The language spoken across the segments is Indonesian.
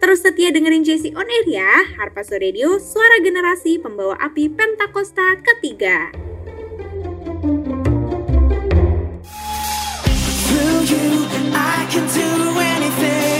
Terus setia dengerin JC On Air ya, Harpazo Radio, suara generasi pembawa api Pentakosta ketiga. I can do anything.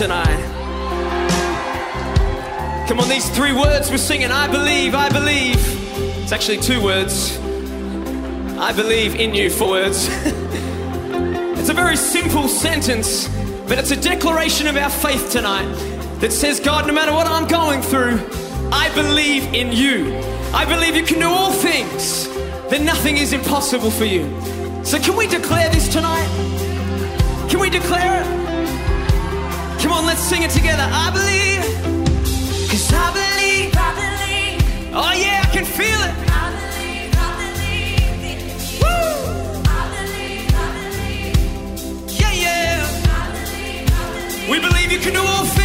Tonight? Come on, these three words we're singing I believe, I believe. It's actually two words. I believe in you, four words. it's a very simple sentence, but it's a declaration of our faith tonight that says, God, no matter what I'm going through, I believe in you. I believe you can do all things, that nothing is impossible for you. So, can we declare this tonight? Can we declare it? Come on, let's sing it together. I believe. Cause I believe, I believe. Oh yeah, I can feel it. I believe, I believe. Woo! I believe, I believe. Yeah, yeah. I believe, I believe. We believe you can do all things.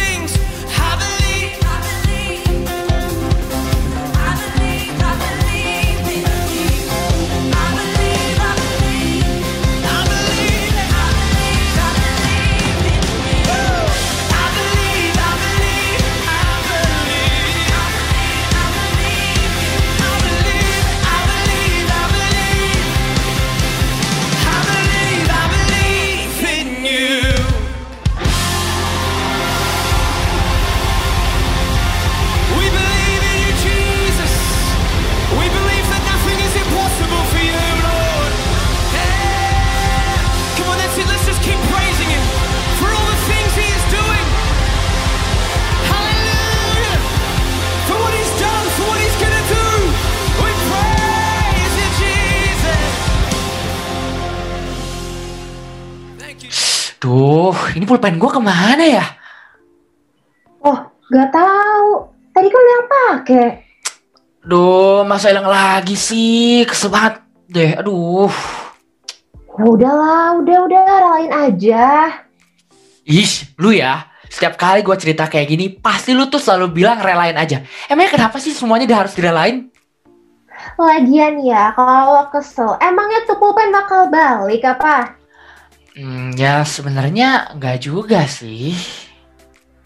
Duh, ini pulpen gue ke mana ya? Oh, gak tahu. Tadi kan yang pakai. Duh, masa hilang lagi sih? Kesel banget deh, aduh. Ya udahlah, udah udah relain aja. Ih, lu ya, setiap kali gue cerita kayak gini, pasti lu tuh selalu bilang relain aja. Emangnya kenapa sih semuanya dia harus direlain? Lagian ya, kalau kesel, emangnya tuh pulpen bakal balik apa? Hmm, ya sebenarnya nggak juga sih.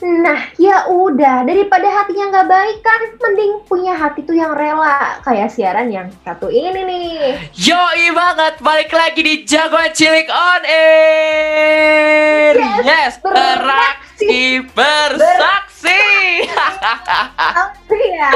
Nah, ya udah, daripada hatinya nggak baik kan, mending punya hati tuh yang rela. Kayak siaran yang satu ini nih. Yoi banget, balik lagi di Jagoan Cilik on air. Yes, Yes, beraksi bersaksi. Apa ya?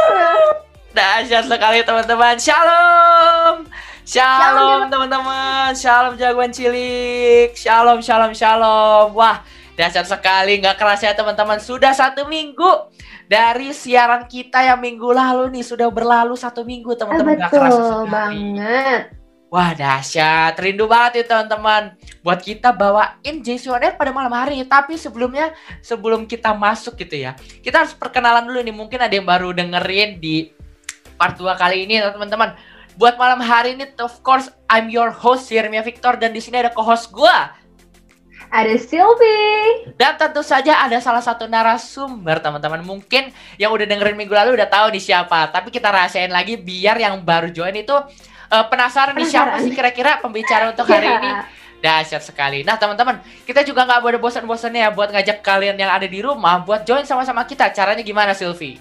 Dahsyat sekali teman-teman. Shalom. Shalom teman-teman. Shalom jagoan cilik. Shalom, shalom, shalom. Wah, dahsyat sekali. Nggak kerasa ya teman-teman. Sudah satu minggu dari siaran kita yang minggu lalu nih. Sudah berlalu satu minggu teman-teman. Nggak kerasa sekali. banget. Wah dahsyat, rindu banget ya teman-teman Buat kita bawain JC On Air pada malam hari Tapi sebelumnya, sebelum kita masuk gitu ya Kita harus perkenalan dulu nih Mungkin ada yang baru dengerin di part 2 kali ini ya teman-teman Buat malam hari ini, of course, I'm your host, Yermia Victor Dan di sini ada co-host gua Ada Sylvie. Dan tentu saja ada salah satu narasumber teman-teman Mungkin yang udah dengerin minggu lalu udah tahu nih siapa Tapi kita rahasiain lagi biar yang baru join itu eh, penasaran nih siapa Penasaran. sih kira-kira pembicara untuk hari Ya. ini Dahsyat sekali. Nah teman-teman, kita juga nggak boleh bosan-bosannya ya buat ngajak kalian yang ada di rumah buat join sama-sama kita. Caranya gimana Sylvie?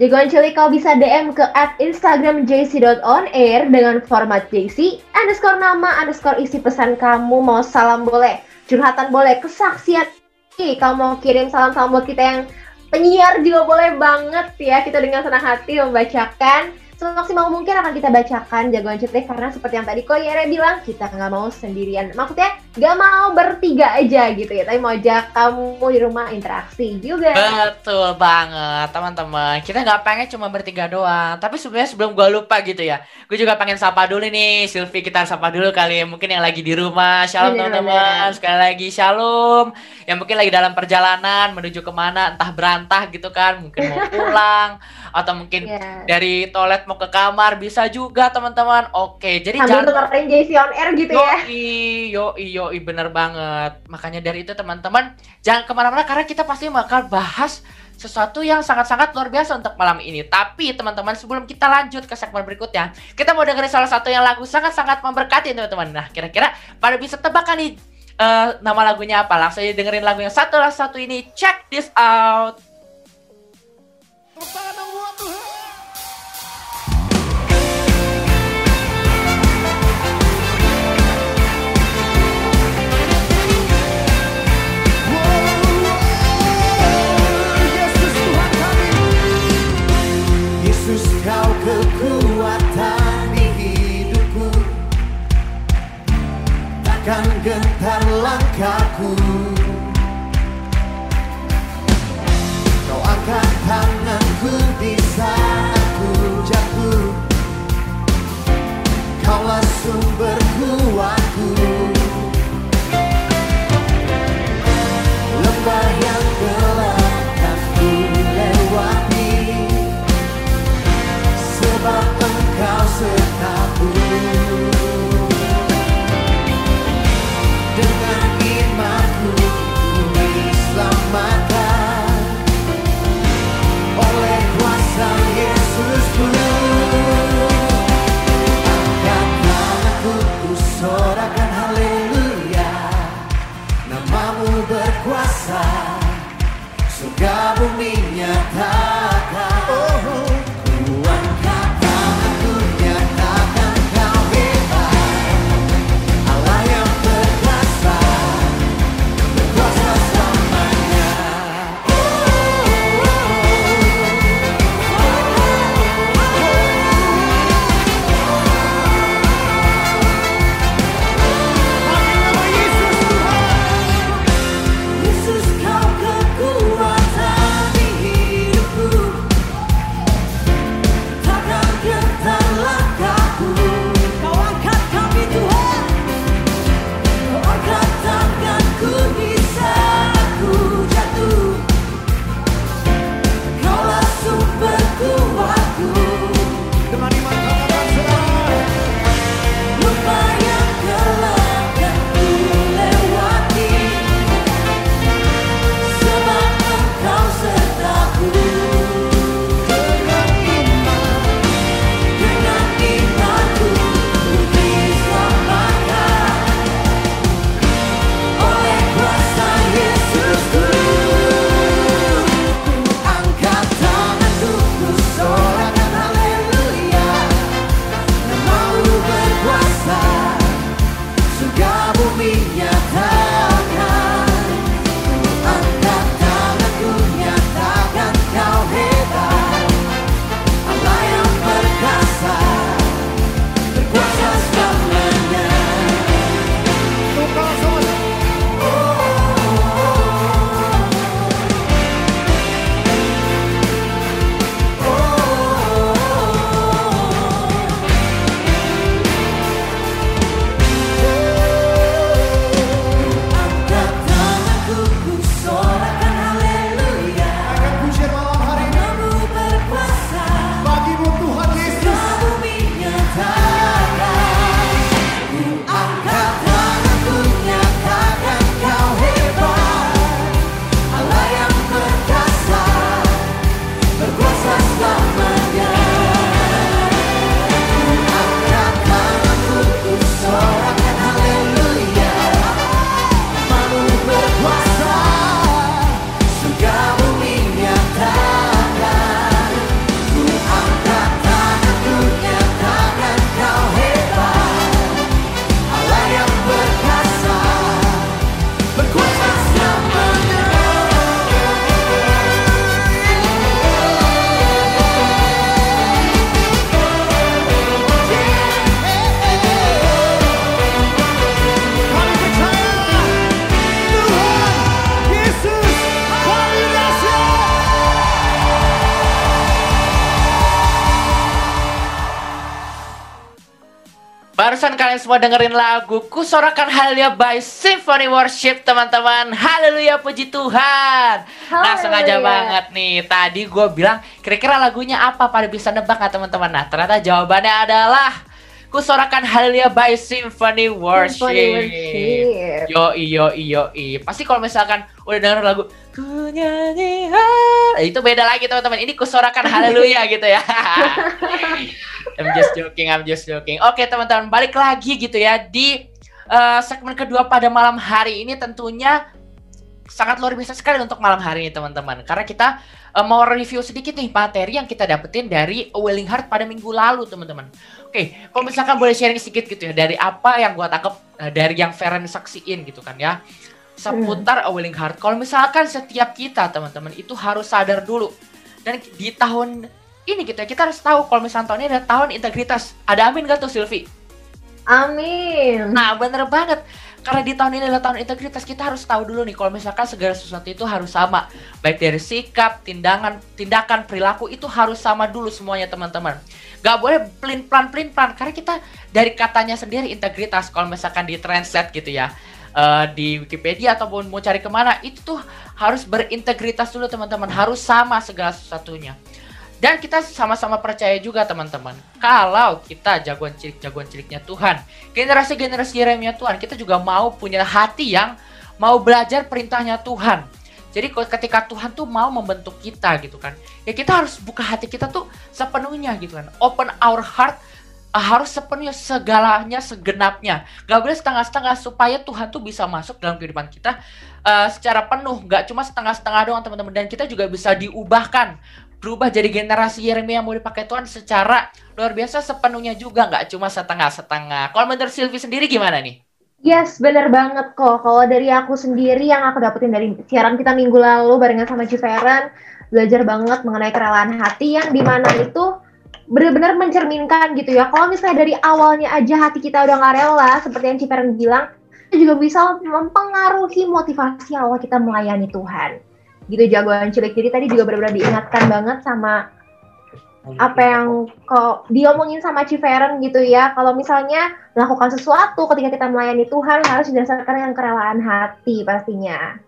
Jagoan cilik kau bisa DM ke at Instagram jc.onair dengan format jc underscore nama underscore isi pesan kamu. Mau salam boleh curhatan boleh kesaksian. Ih, kamu mau kirim salam-salam buat kita yang penyiar juga boleh banget ya. Kita dengan senang hati membacakan semaksimal mungkin akan kita bacakan jagoan cilik karena seperti yang tadi kok Yere bilang kita nggak mau sendirian maksudnya nggak mau bertiga aja gitu ya tapi mau ajak kamu di rumah interaksi juga Betul banget teman-teman. Kita nggak pengen cuma bertiga doang. Tapi sebenarnya sebelum gua lupa gitu ya, gue juga pengen sapa dulu nih Sylvie. Kita sapa dulu kali ya. Mungkin yang lagi di rumah. Shalom teman-teman. Sekali lagi shalom. Yang mungkin lagi dalam perjalanan menuju ke mana, entah berantah gitu kan. Mungkin mau pulang atau mungkin Iya. dari toilet mau ke kamar bisa juga teman-teman. Oke, jadi sambil jangan dengerin JC on air gitu ya Yoi, yoi, yoi, bener banget. Makanya dari itu teman-teman, jangan ke mana-mana karena kita pasti bakal bahas sesuatu yang sangat-sangat luar biasa untuk malam ini. Tapi teman-teman sebelum kita lanjut ke segmen berikutnya, kita mau dengerin salah satu yang lagu sangat-sangat memberkati teman-teman. Nah kira-kira pada bisa tebak kan nih eh, nama lagunya apa? Langsung aja dengerin lagu yang satu satu ini. Check this out. Yesus kalian semua dengerin lagu Kusorakan Haleluya by Symphony Worship teman-teman Haleluya puji Tuhan Nah sengaja Haleluya. banget nih Tadi gue bilang kira-kira lagunya apa pada bisa nebak nggak teman-teman Nah ternyata jawabannya adalah Kusorakan Haleluya by Symphony Worship. Symphony Worship. Yo yo yo Pasti kalau misalkan udah denger lagu ku nyanyi ha- itu beda lagi teman-teman. Ini kusorakan Haleluya gitu ya. I'm just joking, I'm just joking. Oke teman-teman, balik lagi gitu ya di eh, segmen kedua pada malam hari ini tentunya sangat luar biasa sekali untuk malam hari ini teman-teman. Karena kita eh, mau review sedikit nih materi yang kita dapetin dari Willing Heart pada minggu lalu teman-teman. Oke, kalau misalkan boleh sharing sedikit gitu ya dari apa yang gua tangkap eh, dari yang Feren saksiin gitu kan ya seputar A Willing Heart. Kalau misalkan setiap kita teman-teman itu harus sadar dulu dan di tahun ini ya kita harus tahu kalau misalkan tahun ini ada tahun integritas. Ada amin gak tuh Silvi? Amin. Nah bener banget karena di tahun ini adalah tahun integritas kita harus tahu dulu nih kalau misalkan segala sesuatu itu harus sama baik dari sikap, tindakan, tindakan, perilaku itu harus sama dulu semuanya teman-teman. Gak boleh pelin plan pelin plan karena kita dari katanya sendiri integritas kalau misalkan di translate gitu ya eh, di Wikipedia ataupun mau cari ke mana itu tuh harus berintegritas dulu teman-teman harus sama segala sesuatunya. Dan kita sama-sama percaya juga teman-teman, kalau kita jagoan cilik jagoan ciliknya Tuhan, generasi-generasi Yeremia Tuhan, kita juga mau punya hati yang mau belajar perintahnya Tuhan. Jadi ketika Tuhan tuh mau membentuk kita gitu kan, ya kita harus buka hati kita tuh sepenuhnya gitu kan, open our heart uh, harus sepenuhnya segalanya segenapnya, gak boleh setengah-setengah supaya Tuhan tuh bisa masuk dalam kehidupan kita uh, secara penuh, gak cuma setengah-setengah doang teman-teman, dan kita juga bisa diubahkan berubah jadi generasi Yeremia yang mau dipakai Tuhan secara luar biasa sepenuhnya juga nggak cuma setengah-setengah. Kalau menurut Silvi sendiri gimana nih? Yes, bener banget kok. Kalau dari aku sendiri yang aku dapetin dari siaran kita minggu lalu barengan sama Ciferen, belajar banget mengenai kerelaan hati yang di mana itu benar-benar mencerminkan gitu ya. Kalau misalnya dari awalnya aja hati kita udah nggak rela, seperti yang Ciferen bilang, itu juga bisa mempengaruhi motivasi awal kita melayani Tuhan. Gitu jagoan cilik. Jadi tadi juga benar-benar diingatkan banget sama apa yang kok diomongin sama Ciferen gitu ya kalau misalnya melakukan sesuatu ketika kita melayani Tuhan harus didasarkan dengan kerelaan hati pastinya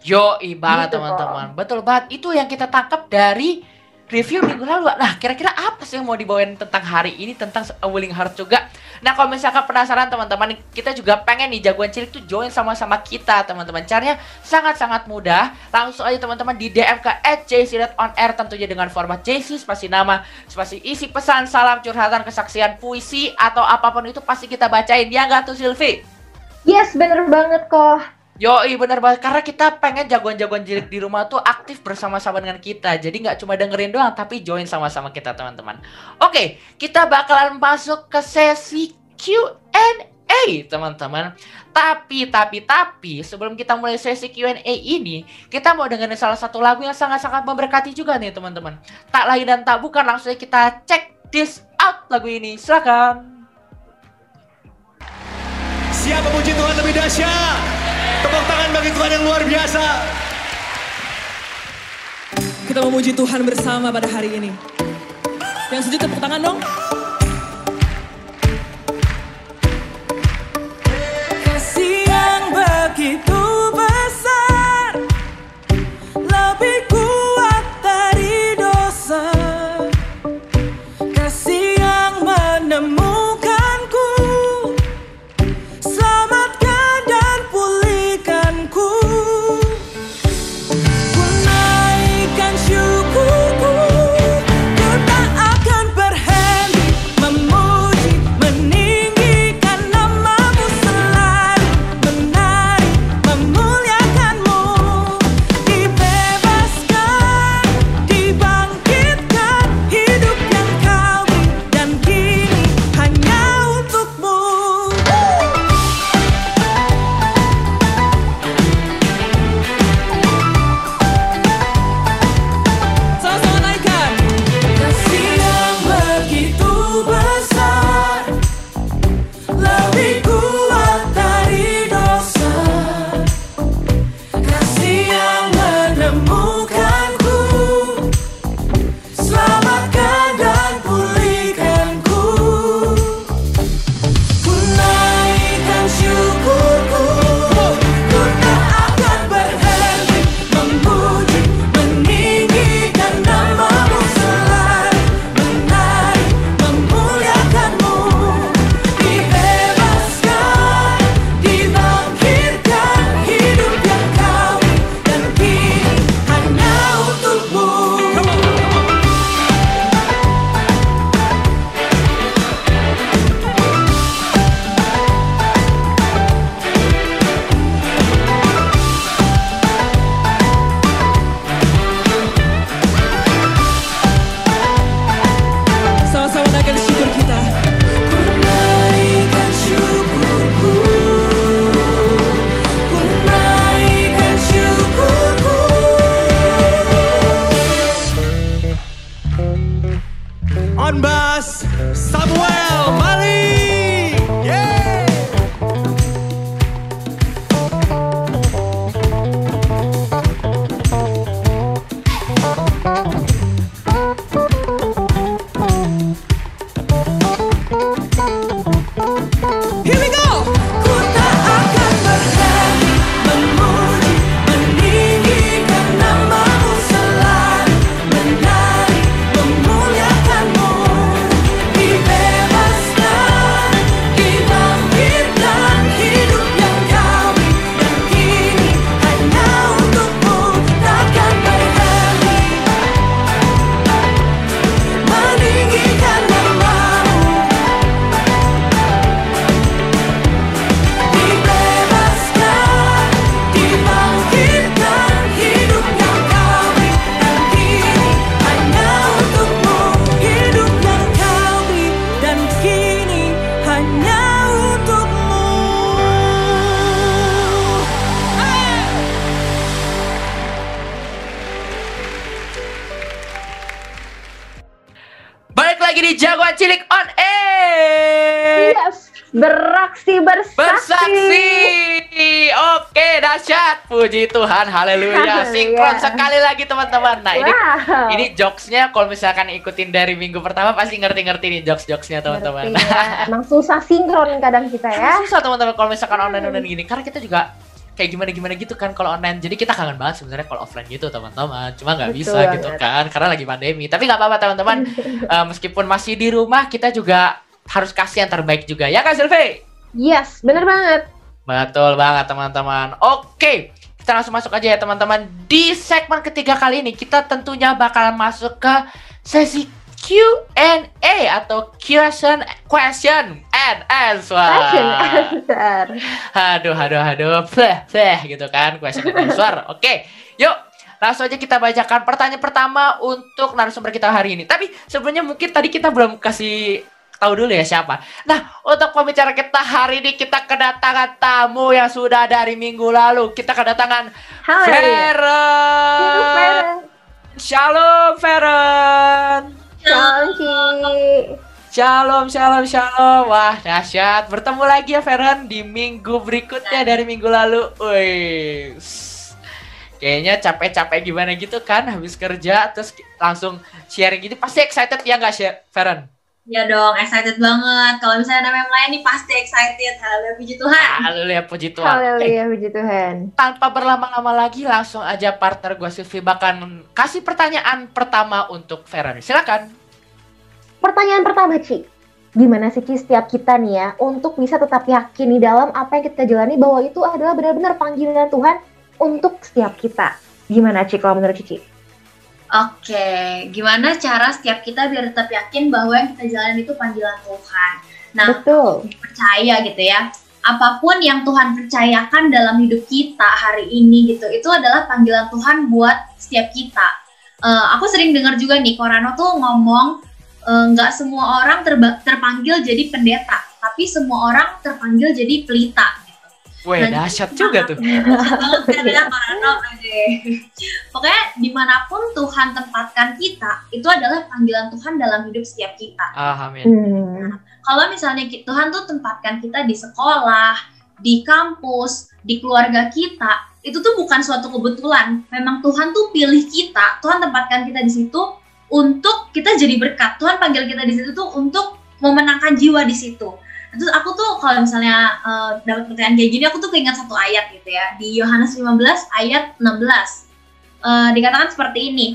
Yo, banget Gitu, teman-teman. Betul banget. Itu yang kita tangkap dari review minggu lalu. Nah, kira-kira apa sih yang mau dibawain tentang hari ini tentang Willing Heart juga? Nah, kalau misalkan penasaran teman-teman, kita juga pengen nih jagoan cilik tuh join sama-sama kita, teman-teman. Caranya sangat-sangat mudah. Langsung aja teman-teman di DM ke @jc.onair tentunya dengan format JC spasi nama, spasi isi pesan, salam curhatan, kesaksian, puisi atau apa pun itu pasti kita bacain. Ya nggak tuh Silvi? yes bener banget kok Yoi bener banget. Karena kita pengen jagoan-jagoan cilik di rumah tuh aktif bersama-sama dengan kita. Jadi nggak cuma dengerin doang tapi join sama-sama kita teman-teman. Oke kita bakalan masuk ke sesi Q&A teman-teman. Tapi tapi tapi sebelum kita mulai sesi Q&A ini kita mau dengerin salah satu lagu yang sangat-sangat memberkati juga nih teman-teman. Tak lain dan tak bukan langsung kita cek this out lagu ini. Silakan. Siapa puji Tuhan lebih dahsyat? Tepuk tangan bagi Tuhan yang luar biasa. Kita memuji Tuhan bersama pada hari ini. Yang setuju tepuk tangan dong. Puji Tuhan. Haleluya. Sinkron sekali lagi teman-teman. Nah, ini Wow. ini jokesnya kalau misalkan ikutin dari minggu pertama pasti ngerti-ngerti nih jokes-jokesnya teman-teman. Ya. Emang susah sinkron kadang kita ya. Susah teman-teman kalau misalkan online-online gini karena kita juga kayak gimana-gimana gitu kan kalau online. Jadi kita kangen banget sebenarnya kalau offline gitu teman-teman. Cuma nggak bisa banget. gitu kan karena lagi pandemi. Tapi nggak apa-apa teman-teman. Eh, meskipun masih di rumah kita juga harus kasih yang terbaik juga ya kan Silvi? Yes, bener banget. Betul banget teman-teman. Oke, kita langsung masuk aja ya teman-teman. Di segmen ketiga kali ini kita tentunya bakalan masuk ke sesi Q&A atau question question and answer. Fashion answer. Aduh, aduh, aduh, fleh, fleh gitu kan, question and answer. Oke, yuk langsung aja kita bacakan pertanyaan pertama untuk narasumber kita hari ini. Tapi sebelumnya mungkin tadi kita belum kasih tahu dulu ya siapa. Nah, untuk pembicara kita hari ini kita kedatangan tamu yang sudah dari minggu lalu. Kita kedatangan Haleluya. Feren. Shalom Feren. Shalom, Ci. Shalom, shalom, shalom. Wah, dahsyat. Bertemu lagi ya Feren di minggu berikutnya dari minggu lalu. Wih. Kayaknya capek-capek gimana gitu kan habis kerja terus ki- langsung sharing gitu pasti excited ya nggak sih Feren? Ya dong, excited banget. Kalau misalnya namanya melayani pasti excited. Haleluya, puji Tuhan. Haleluya puji Tuhan. Eh, Haleluya, puji Tuhan. tanpa berlama-lama lagi langsung aja partner gue Silvi bahkan kasih pertanyaan pertama untuk Feren. Silakan. Pertanyaan pertama, Ci. Gimana sih, Ci, setiap kita nih ya, untuk bisa tetap yakin di dalam apa yang kita jalani bahwa itu adalah benar-benar panggilan Tuhan untuk setiap kita. Gimana, Ci, kalau menurut Cici? Oke, gimana cara setiap kita biar tetap yakin bahwa yang kita jalani itu panggilan Tuhan. Nah, Betul. percaya gitu ya. Apa pun yang Tuhan percayakan dalam hidup kita hari ini gitu, itu adalah panggilan Tuhan buat setiap kita. Eh, aku sering dengar juga nih, Korano tuh ngomong eh, nggak semua orang terpanggil jadi pendeta, tapi semua orang terpanggil jadi pelita. Weh, Nah, dahsyat juga tuh. Pokoknya di mana pun Tuhan tempatkan kita, itu adalah panggilan Tuhan dalam hidup setiap kita Ah, amin. Hmm. kalau misalnya Tuhan tuh tempatkan kita di sekolah, di kampus, di keluarga kita, itu tuh bukan suatu kebetulan. Memang Tuhan tuh pilih kita, Tuhan tempatkan kita di situ untuk kita jadi berkat. Tuhan panggil kita di situ tuh untuk memenangkan jiwa di situ. Terus aku tuh kalau misalnya eh, dapat pertanyaan kayak gini, aku tuh keinget satu ayat gitu ya. Di Yohanes 15 ayat 16. Eh, dikatakan seperti ini.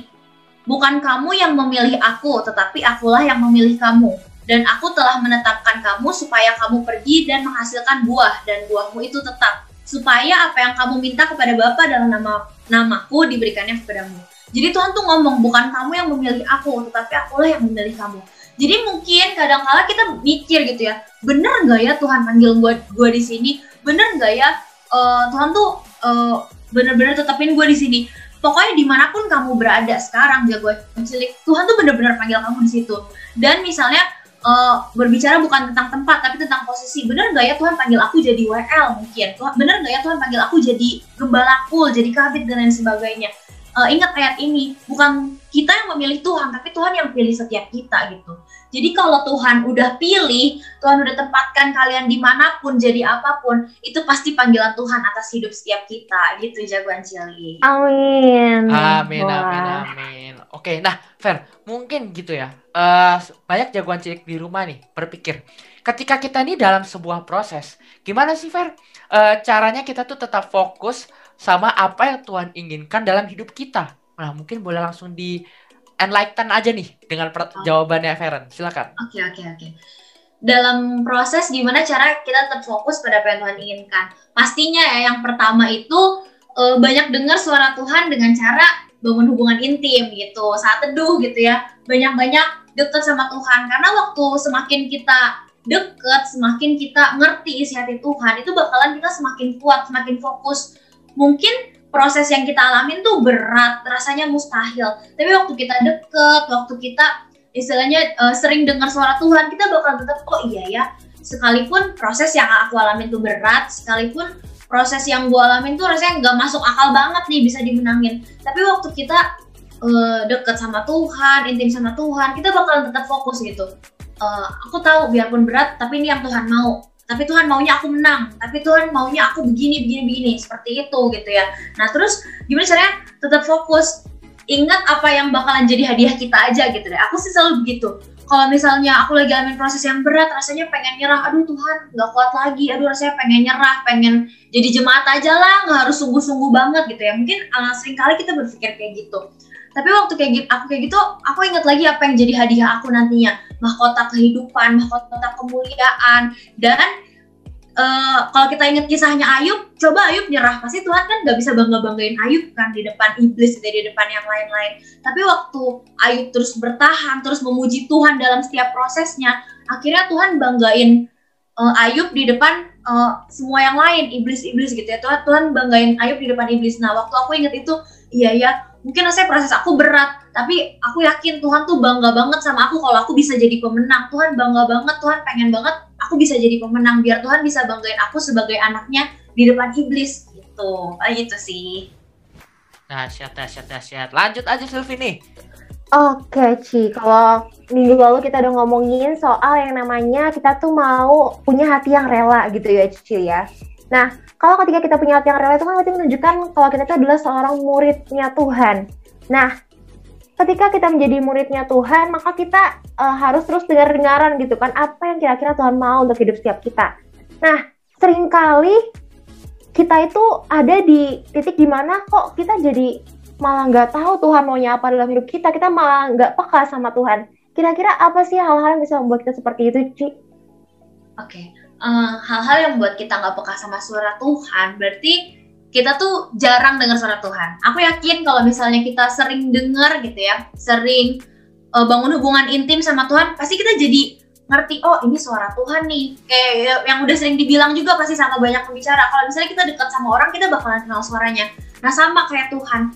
Bukan kamu yang memilih aku, tetapi akulah yang memilih kamu dan aku telah menetapkan kamu supaya kamu pergi dan menghasilkan buah dan buahmu itu tetap supaya apa yang kamu minta kepada Bapa dalam nama namaku diberikannya kepadamu. Jadi Tuhan tuh ngomong bukan kamu yang memilih aku, tetapi akulah yang memilih kamu. Jadi mungkin kadang-kala kita mikir gitu ya, bener nggak ya Tuhan panggil gue gue di sini? Bener nggak ya eh, Tuhan tuh eh, bener-bener tetapin gue di sini? Pokoknya di mana pun kamu berada sekarang, jagoan cilik, Tuhan tuh bener-bener panggil kamu di situ. Dan misalnya eh, berbicara bukan tentang tempat tapi tentang posisi bener nggak ya Tuhan panggil aku jadi WL mungkin Tuhan bener nggak ya Tuhan panggil aku jadi gembala kul jadi kabit dan lain sebagainya Eh, ingat ayat ini bukan kita yang memilih Tuhan tapi Tuhan yang pilih setiap kita gitu jadi kalau Tuhan udah pilih Tuhan udah tempatkan kalian di mana pun jadi apa pun itu pasti panggilan Tuhan atas hidup setiap kita gitu jagoan cilik Amin. Amin, amin, amin. Oke, nah, Fer, mungkin gitu ya. eh banyak jagoan cilik di rumah nih berpikir, ketika kita nih dalam sebuah proses, gimana sih, Fer? Eh, caranya kita tuh tetap fokus sama apa yang Tuhan inginkan dalam hidup kita. Nah, mungkin boleh langsung di enlighten aja nih dengan per- jawabannya Feren. Silakan. Oke oke oke. Dalam proses gimana cara kita tetap fokus pada apa yang Tuhan inginkan? Pastinya ya yang pertama itu eh, banyak dengar suara Tuhan dengan cara bangun hubungan intim gitu, saat teduh gitu ya. Banyak-banyak deket sama Tuhan karena waktu semakin kita deket, semakin kita ngerti isi hati Tuhan, itu bakalan kita semakin kuat, semakin fokus. Mungkin proses yang kita alamin tuh berat, rasanya mustahil. Tapi waktu kita deket, waktu kita istilahnya eh, sering dengar suara Tuhan, kita bakal tetap oh iya ya. Sekalipun proses yang aku alamin tuh berat, sekalipun proses yang gue alamin tuh rasanya nggak masuk akal banget nih bisa dimenangin. Tapi waktu kita eh, deket sama Tuhan, intim sama Tuhan, kita bakal tetap fokus gitu. Eh, aku tahu biarpun berat, tapi ini yang Tuhan mau. Tapi Tuhan maunya aku menang, tapi Tuhan maunya aku begini, begini, begini, seperti itu gitu ya. Nah terus gimana caranya tetap fokus, ingat apa yang bakalan jadi hadiah kita aja gitu deh. Aku sih selalu begitu. Kalau misalnya aku lagi alamin proses yang berat, rasanya pengen nyerah, aduh Tuhan nggak kuat lagi, aduh rasanya pengen nyerah, pengen jadi jemaat aja lah, nggak harus sungguh-sungguh banget gitu ya. Mungkin uh, sering kali kita berpikir kayak gitu. Tapi waktu kayak gitu, aku kayak gitu, aku ingat lagi apa yang jadi hadiah aku nantinya, mahkota kehidupan, mahkota kemuliaan, dan uh, kalau kita ingat kisahnya Ayub, coba Ayub nyerah, pasti Tuhan kan nggak bisa bangga banggain Ayub kan di depan iblis, gitu, di depan yang lain-lain. Tapi waktu Ayub terus bertahan, terus memuji Tuhan dalam setiap prosesnya, akhirnya Tuhan banggain uh, Ayub di depan uh, semua yang lain, iblis-iblis gitu ya. Tuhan Tuhan banggain Ayub di depan iblis. Nah, waktu aku ingat itu, iya ya, mungkin saya proses aku berat, tapi aku yakin Tuhan tuh bangga banget sama aku kalau aku bisa jadi pemenang. Tuhan bangga banget, Tuhan pengen banget aku bisa jadi pemenang biar Tuhan bisa banggain aku sebagai anaknya di depan iblis gitu. Kayak gitu sih. Dahsyat, dahsyat, dahsyat. Lanjut aja Sylvie nih. Oke, Ci. Kalau minggu lalu kita udah ngomongin soal yang namanya kita tuh mau punya hati yang rela gitu ya, Cici ya. Nah, kalau ketika kita punya hati yang rela itu kan berarti menunjukkan kalau kita itu adalah seorang muridnya Tuhan. Nah, ketika kita menjadi muridnya Tuhan, maka kita uh, harus terus dengar-dengaran gitu kan apa yang kira-kira Tuhan mau untuk hidup setiap kita. Nah, sering kali kita itu ada di titik di mana kok kita jadi malah nggak tahu Tuhan maunya apa dalam hidup kita, kita malah nggak peka sama Tuhan. Kira-kira apa sih hal-hal yang bisa membuat kita seperti itu, Ci? Oke, uh, hal-hal yang membuat kita nggak peka sama suara Tuhan, berarti kita tuh jarang dengar suara Tuhan. Aku yakin kalau misalnya kita sering dengar gitu ya, sering uh, bangun hubungan intim sama Tuhan, pasti kita jadi ngerti oh ini suara Tuhan nih kayak yang udah sering dibilang juga pasti sama banyak pembicara kalau misalnya kita dekat sama orang kita bakalan kenal suaranya nah sama kayak Tuhan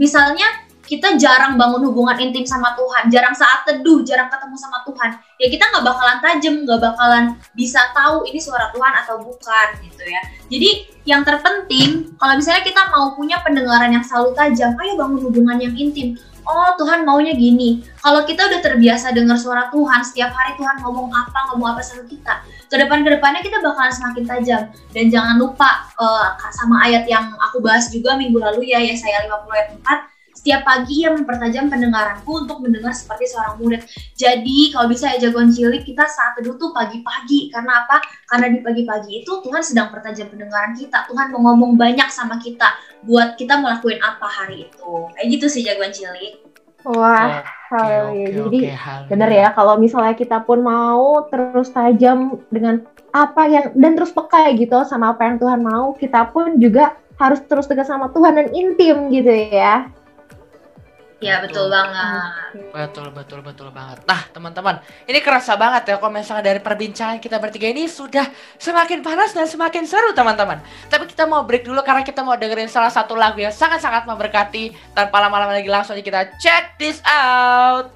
misalnya kita jarang bangun hubungan intim sama Tuhan jarang saat teduh jarang ketemu sama Tuhan ya kita nggak bakalan tajam nggak bakalan bisa tahu ini suara Tuhan atau bukan gitu ya jadi yang terpenting kalau misalnya kita mau punya pendengaran yang selalu tajam ayo bangun hubungan yang intim oh Tuhan maunya gini. Kalau kita udah terbiasa dengar suara Tuhan, setiap hari Tuhan ngomong apa, ngomong apa sama kita. Ke depan ke depannya kita bakalan semakin tajam. Dan jangan lupa uh, sama ayat yang aku bahas juga minggu lalu ya, Yesaya 50 ayat 4. Setiap pagi ia mempertajam pendengaranku untuk mendengar seperti seorang murid. Jadi kalau bisa ya jagoan cilik kita saat teduh tuh pagi-pagi. Karena apa? Karena di pagi-pagi itu Tuhan sedang pertajam pendengaran kita. Tuhan mau ngomong banyak sama kita buat kita ngelakuin apa hari itu. Kayak gitu sih jagoan cilik. Wah, Oke, haleluya. oke, Jadi oke, haleluya. bener ya kalau misalnya kita pun mau terus tajam dengan apa yang dan terus peka gitu sama apa yang Tuhan mau, kita pun juga harus terus dekat sama Tuhan dan intim gitu ya. Ya betul banget. Betul, betul, betul banget. Nah, teman-teman, ini kerasa banget ya kalau misalnya dari perbincangan kita bertiga ini sudah semakin panas dan semakin seru, teman-teman. Tapi kita mau break dulu karena kita mau dengerin salah satu lagu yang sangat-sangat memberkati. Tanpa lama-lama lagi langsung aja kita check this out.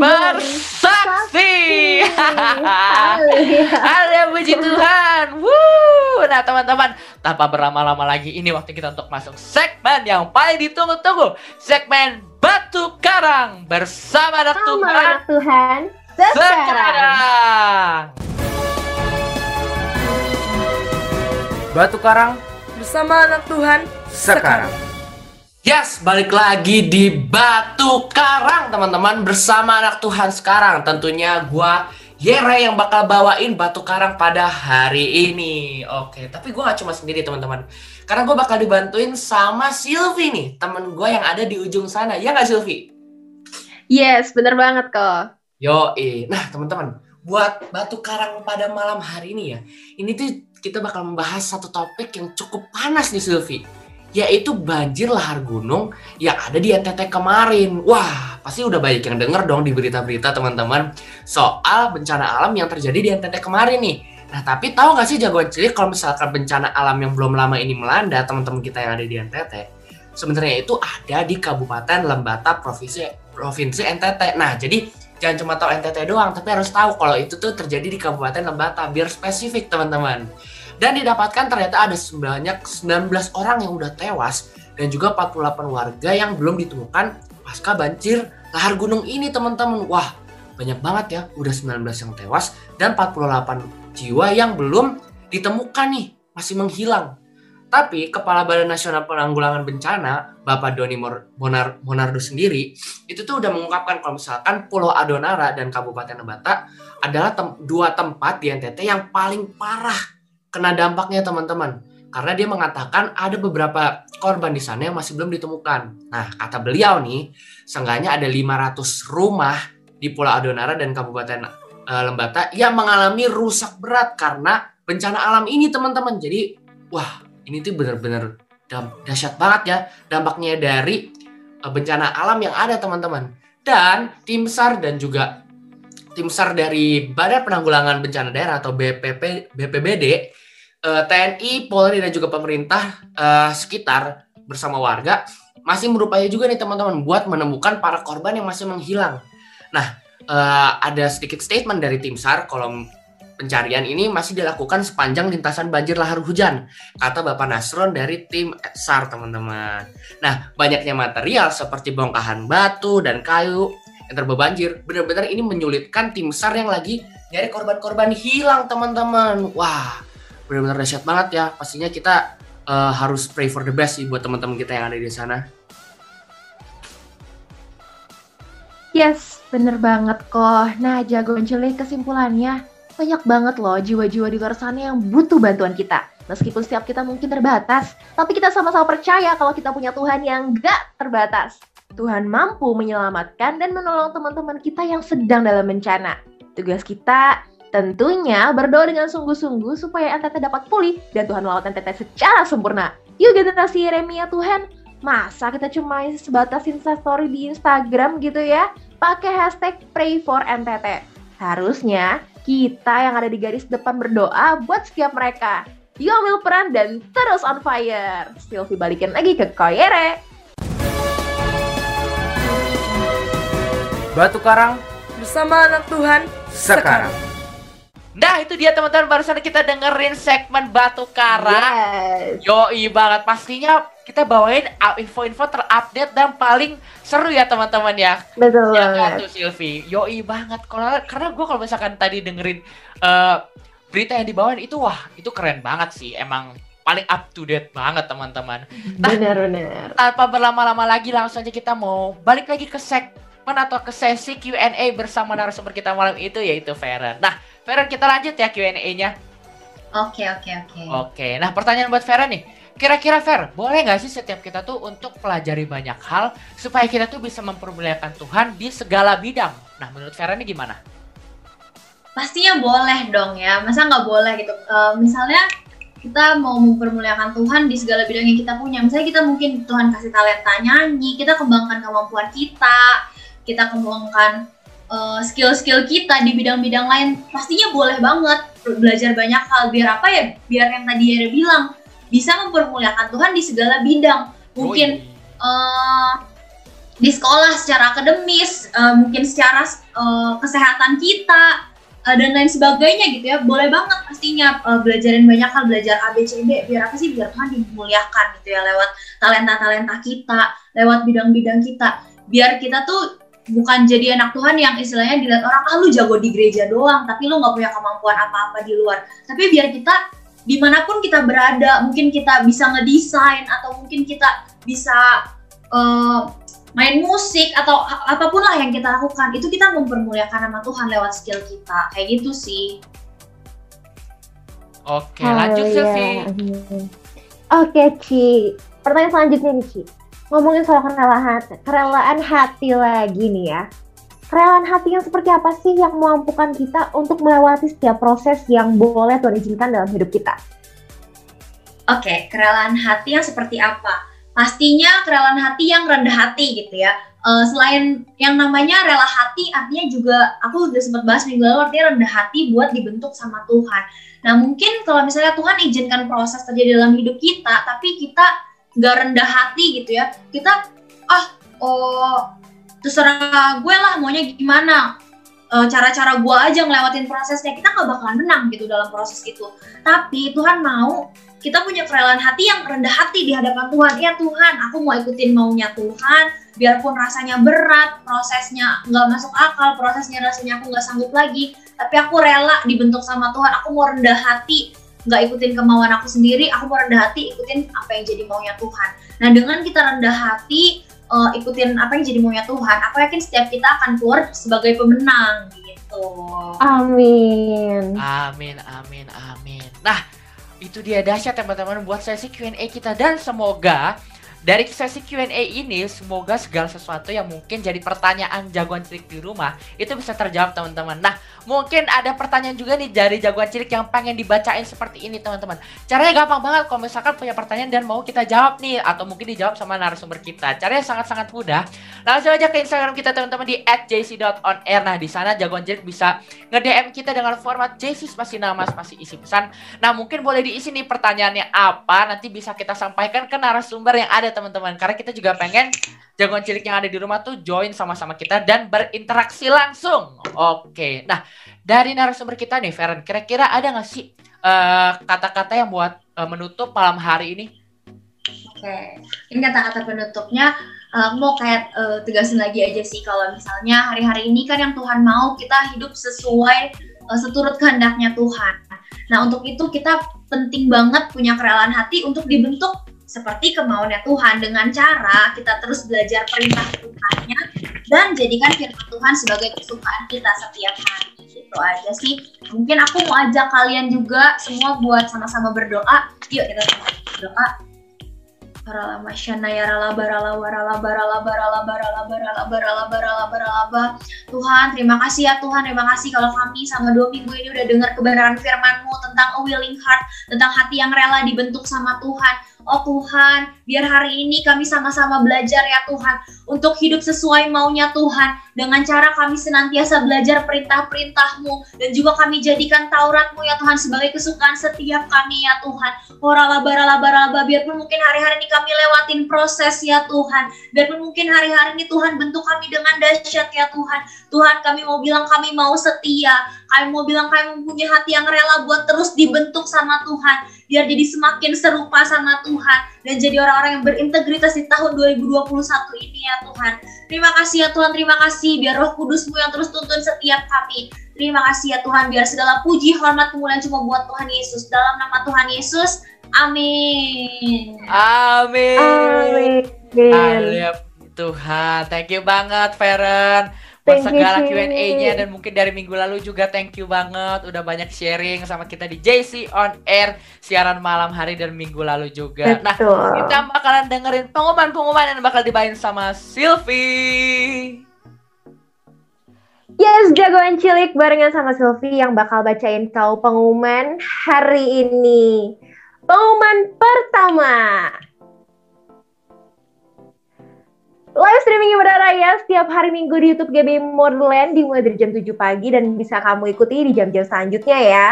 Bersaksi. Haleluya puji Tuhan. Woo. Nah teman-teman, tanpa berlama-lama lagi, ini waktu kita untuk masuk segmen yang paling ditunggu-tunggu. Segmen Batu Karang bersama anak Tuhan Tuhan sekarang. sekarang. Batu Karang Bersama anak Tuhan sekarang. Yes, balik lagi di Batu Karang teman-teman bersama anak Tuhan sekarang. Tentunya gua Yere yang bakal bawain Batu Karang pada hari ini. Oke, tapi gua gak cuma sendiri teman-teman. Karena gua bakal dibantuin sama Silvi nih, temen gua yang ada di ujung sana. Ya nggak Silvi? Yes, bener banget kok. Yo, nah teman-teman, buat Batu Karang pada malam hari ini ya, ini tuh kita bakal membahas satu topik yang cukup panas nih Silvi, yaitu banjir lahar gunung yang ada di NTT kemarin. Wah, pasti udah banyak yang denger dong di berita-berita teman-teman soal bencana alam yang terjadi di NTT kemarin nih. Nah, tapi tahu nggak sih jagoan cilik kalau misalkan bencana alam yang belum lama ini melanda teman-teman kita yang ada di NTT, sebenarnya itu ada di Kabupaten Lembata Provinsi Provinsi NTT. Nah, jadi jangan cuma tahu NTT doang, tapi harus tahu kalau itu tuh terjadi di Kabupaten Lembata biar spesifik teman-teman. Dan didapatkan ternyata ada sebanyak 19 orang yang udah tewas dan juga 48 warga yang belum ditemukan pasca banjir lahar gunung ini teman-teman. Wah, banyak banget ya, udah 19 yang tewas dan 48 jiwa yang belum ditemukan nih, masih menghilang. Tapi Kepala Badan Nasional Penanggulangan Bencana, Bapak Doni Monar Monardo sendiri, itu tuh udah mengungkapkan kalau misalkan Pulau Adonara dan Kabupaten Lembata adalah tem- dua tempat di NTT yang paling parah kena dampaknya teman-teman. Karena dia mengatakan ada beberapa korban di sana yang masih belum ditemukan. Nah, kata beliau nih, seenggaknya ada 500 rumah di Pulau Adonara dan Kabupaten eh, Lembata yang mengalami rusak berat karena bencana alam ini teman-teman. Jadi, wah, ini tuh bener-bener dam- dahsyat banget ya dampaknya dari eh, bencana alam yang ada teman-teman. Dan tim SAR dan juga tim SAR dari Badan Penanggulangan Bencana Daerah atau BPP BPBD, eh, TNI, Polri dan juga pemerintah eh, sekitar bersama warga masih berupaya juga nih teman-teman buat menemukan para korban yang masih menghilang. Nah, eh, ada sedikit statement dari tim SAR kalau pencarian ini masih dilakukan sepanjang lintasan banjir lahar hujan, kata Bapak Nasron dari tim SAR teman-teman. Nah, banyaknya material seperti bongkahan batu dan kayu yang terbawa banjir, benar-benar ini menyulitkan tim SAR yang lagi nyari korban-korban hilang teman-teman. Wah, benar-benar dahsyat banget ya. Pastinya kita eh, harus pray for the best sih buat teman-teman kita yang ada di sana. Yes, bener banget kok. Nah, jagoan cilik kesimpulannya, banyak banget loh jiwa-jiwa di luar sana yang butuh bantuan kita. Meskipun setiap kita mungkin terbatas, tapi kita sama-sama percaya kalau kita punya Tuhan yang gak terbatas. Tuhan mampu menyelamatkan dan menolong teman-teman kita yang sedang dalam bencana. Tugas kita tentunya berdoa dengan sungguh-sungguh supaya NTT dapat pulih dan Tuhan melawat NTT secara sempurna. Yuk generasi Yeremia Tuhan, masa kita cuma sebatas instastory di Instagram gitu ya? Pakai hashtag pray for NTT. Harusnya kita yang ada di garis depan berdoa buat setiap mereka. Yuk ambil peran dan terus on fire. Sylvie balikin lagi ke Koyere. Batu Karang Bersama anak Tuhan sekarang. Nah, itu dia teman-teman barusan kita dengerin segmen Batu Karang. Yes. Yoi banget pastinya kita bawain uh, info-info terupdate dan paling seru ya teman-teman ya. Betul Ya banget. kan tuh Silvi. Yoi banget. Kalau karena gue kalau misalkan tadi dengerin eh, berita yang dibawain itu wah itu keren banget sih. Emang paling up to date banget teman-teman. Nah, Bener-bener. tanpa berlama-lama lagi langsung aja kita mau balik lagi ke segmen atau ke sesi Q&A bersama narasumber kita malam itu yaitu Feren. Nah, Feren kita lanjut ya Q&A-nya. Oke, oke, oke. Oke, nah pertanyaan buat Vera nih. Kira-kira Fer, boleh nggak sih setiap kita tuh untuk pelajari banyak hal supaya kita tuh bisa mempermuliakan Tuhan di segala bidang? Nah, menurut Vera ini gimana? Pastinya boleh dong ya. Masa nggak boleh gitu? Eh, misalnya kita mau mempermuliakan Tuhan di segala bidang yang kita punya. Misalnya kita mungkin Tuhan kasih talenta nyanyi, kita kembangkan kemampuan kita, kita kembangkan eh, skill-skill kita di bidang-bidang lain. Pastinya boleh banget belajar banyak hal. Biar apa ya? Biar yang tadi Yere bilang bisa mempermuliakan Tuhan di segala bidang. Mungkin eh, di sekolah secara akademis, eh, mungkin secara eh, kesehatan kita eh, dan lain sebagainya gitu ya. Boleh banget pastinya eh, belajarin banyak hal, belajar ABCD biar apa sih biar Tuhan dimuliakan gitu ya lewat talenta-talenta kita, lewat bidang-bidang kita. Biar kita tuh bukan jadi anak Tuhan yang istilahnya dilihat orang ah lu jago di gereja doang tapi lu nggak punya kemampuan apa-apa di luar tapi biar kita di mana pun kita berada mungkin kita bisa ngedesain atau mungkin kita bisa eh, main musik atau apa pun lah yang kita lakukan itu kita mempermuliakan nama Tuhan lewat skill kita kayak gitu sih Oke, lanjut Haleluya. Silvi. Amin. Oke, Ci. Pertanyaan selanjutnya nih, Ci. Ngomongin soal kerelaan kerelaan hati lagi nih ya. Kerelaan hati yang seperti apa sih yang memampukan kita untuk melewati setiap proses yang boleh Tuhan izinkan dalam hidup kita? Oke, kerelaan hati yang seperti apa? Pastinya kerelaan hati yang rendah hati gitu ya. Eh, selain yang namanya rela hati, artinya juga aku udah sempat bahas minggu lalu artinya rendah hati buat dibentuk sama Tuhan. Nah mungkin kalau misalnya Tuhan izinkan proses terjadi dalam hidup kita, tapi kita nggak rendah hati gitu ya, kita ah oh terserah gue lah maunya gimana, Eh, cara-cara gue aja ngelewatin prosesnya, kita nggak bakalan menang gitu dalam proses itu. Tapi Tuhan mau kita punya kerelaan hati yang rendah hati di hadapan Tuhan. Ya Tuhan, aku mau ikutin maunya Tuhan, biarpun rasanya berat, prosesnya nggak masuk akal, prosesnya rasanya aku nggak sanggup lagi, tapi aku rela dibentuk sama Tuhan. Aku mau rendah hati, nggak ikutin kemauan aku sendiri, aku mau rendah hati ikutin apa yang jadi maunya Tuhan. Nah dengan kita rendah hati, eh, ikutin apa yang jadi maunya Tuhan, aku yakin setiap kita akan keluar sebagai pemenang gitu. Amin. Amin, amin, amin. Nah, itu dia dahsyat teman-teman buat sesi Q&A kita dan semoga dari sesi Q&A ini semoga segala sesuatu yang mungkin jadi pertanyaan jagoan cilik di rumah itu bisa terjawab teman-teman. Nah, mungkin ada pertanyaan juga nih dari jagoan cilik yang pengen dibacain seperti ini teman-teman. Caranya gampang banget kalau misalkan punya pertanyaan dan mau kita jawab nih atau mungkin dijawab sama narasumber kita. Caranya sangat-sangat mudah. Langsung aja ke Instagram kita teman-teman di @jc.onair. Nah, di sana jagoan cilik bisa nge-DM kita dengan format JC spasi nama spasi isi pesan. Nah, mungkin boleh diisi nih pertanyaannya apa, nanti bisa kita sampaikan ke narasumber yang ada teman-teman. Karena kita juga pengen jagoan cilik yang ada di rumah tuh join sama-sama kita dan berinteraksi langsung. Oke. Nah, dari narasumber kita nih, Feren, kira-kira ada nggak sih eh, kata-kata yang buat eh, menutup malam hari ini? Oke, ini kata-kata penutupnya aku mau kayak eh, tegasin lagi aja sih kalau misalnya hari-hari ini kan yang Tuhan mau kita hidup sesuai eh, seturut kehendaknya Tuhan. Nah untuk itu kita penting banget punya kerelaan hati untuk dibentuk seperti kemauannya Tuhan dengan cara kita terus belajar perintah Tuhannya dan jadikan firman Tuhan sebagai kesukaan kita setiap hari. Itu aja sih. Mungkin aku mau ajak kalian juga semua buat sama-sama berdoa. Yuk kita sama berdoa. Baralama shana ya rala barala warala barala barala barala barala barala barala barala Tuhan terima kasih ya Tuhan. Terima kasih kalau kami sama dua minggu ini udah dengar kebenaran firmanmu tentang a willing heart tentang hati yang rela dibentuk sama Tuhan. Oh Tuhan, biar hari ini kami sama-sama belajar ya Tuhan untuk hidup sesuai maunya Tuhan dengan cara kami senantiasa belajar perintah-perintah-Mu dan juga kami jadikan Taurat-Mu ya Tuhan sebagai kesukaan setiap kami ya Tuhan. Orala barala barala biarpun mungkin hari-hari ini kami lewatin proses ya Tuhan. Biarpun mungkin hari-hari ini Tuhan bentuk kami dengan dahsyat ya Tuhan. Tuhan kami mau bilang kami mau setia. Kami mau bilang kami mempunyai hati yang rela buat terus dibentuk sama Tuhan. Biar jadi semakin serupa sama Tuhan. Dan jadi orang-orang yang berintegritas di tahun 2021 ini ya Tuhan. Terima kasih ya Tuhan, terima kasih. Biar roh kudusmu yang terus tuntun setiap kami. Terima kasih ya Tuhan, biar segala puji, hormat, kemuliaan cuma buat Tuhan Yesus. Dalam nama Tuhan Yesus, amin. Amin. Amin. Haleluya Tuhan. Thank you banget Feren. Buat segala. Q&A-nya dan mungkin dari minggu lalu juga thank you banget udah banyak sharing sama kita di JC on air siaran malam hari dan minggu lalu juga. Nah, Betul. kita bakalan dengerin pengumuman-pengumuman yang bakal dibawain sama Sylvie. Yes, jagoan cilik barengan sama Sylvie yang bakal bacain kau pengumuman hari ini. Pengumuman pertama. Live streaming Ibadah Raya setiap hari Minggu di YouTube GB Modern dimulai dari jam 7 pagi dan bisa kamu ikuti di jam-jam selanjutnya ya.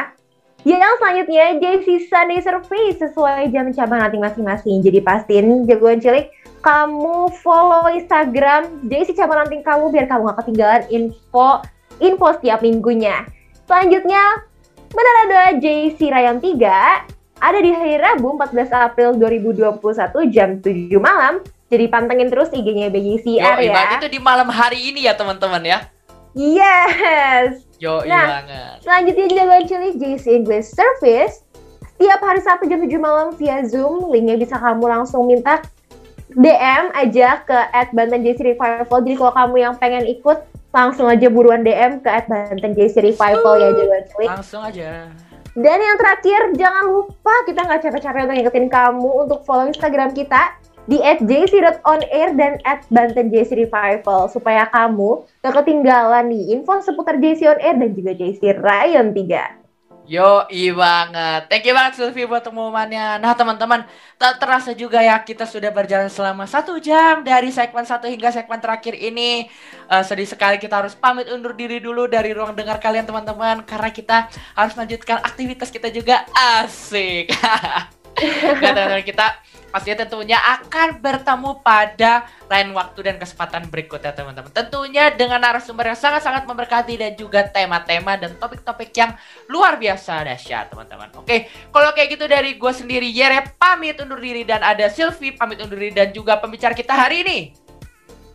Yang selanjutnya JC Sunday Survey sesuai jam cabang nanti masing-masing. Jadi pastiin jagoan cilik kamu follow Instagram JC Cabang Ranting kamu biar kamu gak ketinggalan info info setiap minggunya. Selanjutnya, Menara 2 JC Rayam 3 ada di hari Rabu 14 April 2021 jam 7 malam. Jadi pantengin terus IG-nya BJCR Yo, ya. berarti itu di malam hari ini ya teman-teman ya. Yes. Yo, Nah, banget. Selanjutnya jagoan cilik JC English Service. Setiap hari Sabtu jam 7 malam via Zoom. Linknya bisa kamu langsung minta DM aja ke at Banten JC Revival. Jadi kalau kamu yang pengen ikut, langsung aja buruan DM ke at Banten JC Revival ya jagoan cilik. Langsung aja. Dan yang terakhir, jangan lupa kita nggak capek-capek untuk ngingetin kamu untuk follow Instagram kita di @jc.onair dan @bantenjcrevival supaya kamu gak ketinggalan nih info seputar JC On Air dan juga JC Ryan 3. Yo, i banget. Thank you banget Sylvie buat pengumumannya. Nah teman-teman, tak terasa juga ya kita sudah berjalan selama satu jam dari segmen satu hingga segmen terakhir ini. Eh, sedih sekali kita harus pamit undur diri dulu dari ruang dengar kalian teman-teman karena kita harus melanjutkan aktivitas kita juga asik. Nah, teman-teman kita pastinya tentunya akan bertemu pada lain waktu dan kesempatan berikutnya teman-teman. Tentunya dengan narasumber yang sangat-sangat memberkati dan juga tema-tema dan topik-topik yang luar biasa dahsyat teman-teman. Oke, kalau kayak gitu dari gue sendiri Yere pamit undur diri dan ada Sylvie pamit undur diri dan juga pembicara kita hari ini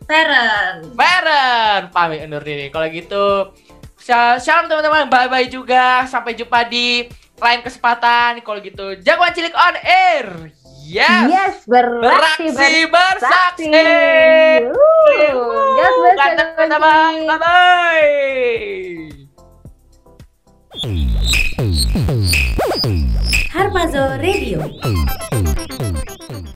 Parent. Baren pamit undur diri. Kalau gitu shalom teman-teman, bye-bye juga. Sampai jumpa di lain kesempatan. Kalau gitu jagoan cilik on air. Yes. Yes, beraksi, Beraksi bersaksi. Uh, just best Ganteng jagoan teman-teman. cilik. Bye-bye. Harmazo Radio